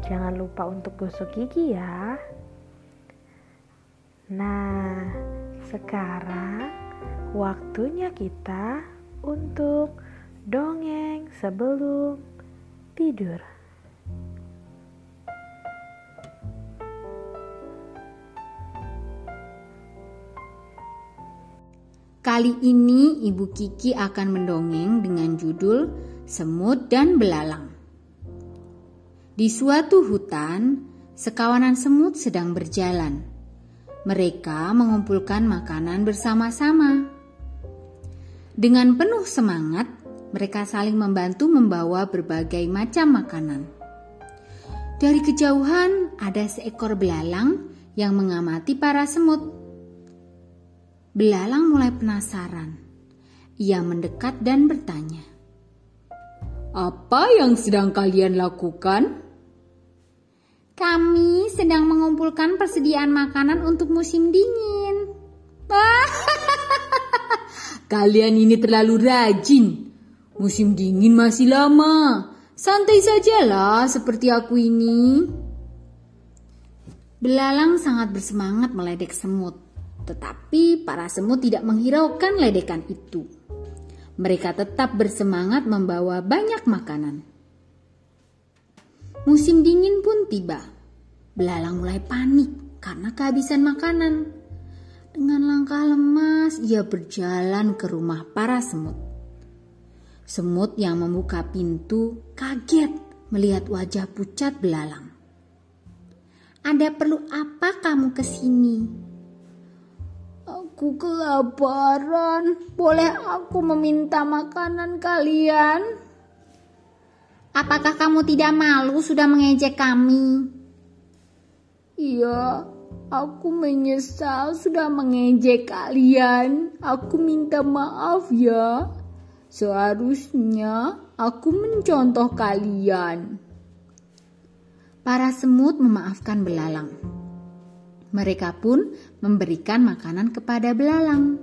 jangan lupa untuk gosok gigi ya. Nah, sekarang waktunya kita untuk dongeng sebelum tidur. Kali ini Ibu Kiki akan mendongeng dengan judul Semut dan Belalang. Di suatu hutan, sekawanan semut sedang berjalan. Mereka mengumpulkan makanan bersama-sama. Dengan penuh semangat, mereka saling membantu membawa berbagai macam makanan. Dari kejauhan, ada seekor belalang yang mengamati para semut. Belalang mulai penasaran. Ia mendekat dan bertanya, "Apa yang sedang kalian lakukan?" Kami sedang mengumpulkan persediaan makanan untuk musim dingin. Kalian ini terlalu rajin. Musim dingin masih lama. Santai sajalah seperti aku ini. Belalang sangat bersemangat meledek semut. Tetapi para semut tidak menghiraukan ledekan itu. Mereka tetap bersemangat membawa banyak makanan. Musim dingin pun tiba. Belalang mulai panik karena kehabisan makanan. Dengan langkah lemas, ia berjalan ke rumah para semut. Semut yang membuka pintu kaget melihat wajah pucat belalang. Ada perlu apa kamu ke sini? Aku kelaparan. Boleh aku meminta makanan kalian? Apakah kamu tidak malu sudah mengejek kami? Iya, aku menyesal sudah mengejek kalian. Aku minta maaf ya. Seharusnya aku mencontoh kalian. Para semut memaafkan belalang. Mereka pun memberikan makanan kepada belalang.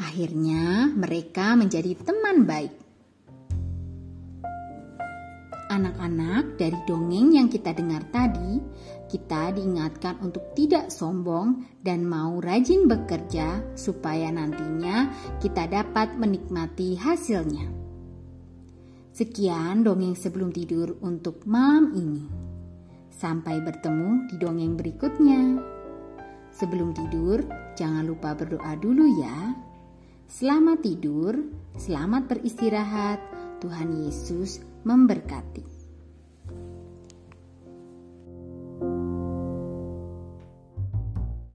Akhirnya, mereka menjadi teman baik. Anak-anak, dari dongeng yang kita dengar tadi, kita diingatkan untuk tidak sombong dan mau rajin bekerja, supaya nantinya kita dapat menikmati hasilnya. Sekian dongeng sebelum tidur untuk malam ini. Sampai bertemu di dongeng berikutnya. Sebelum tidur, jangan lupa berdoa dulu ya. Selamat tidur, selamat beristirahat. Tuhan Yesus memberkati.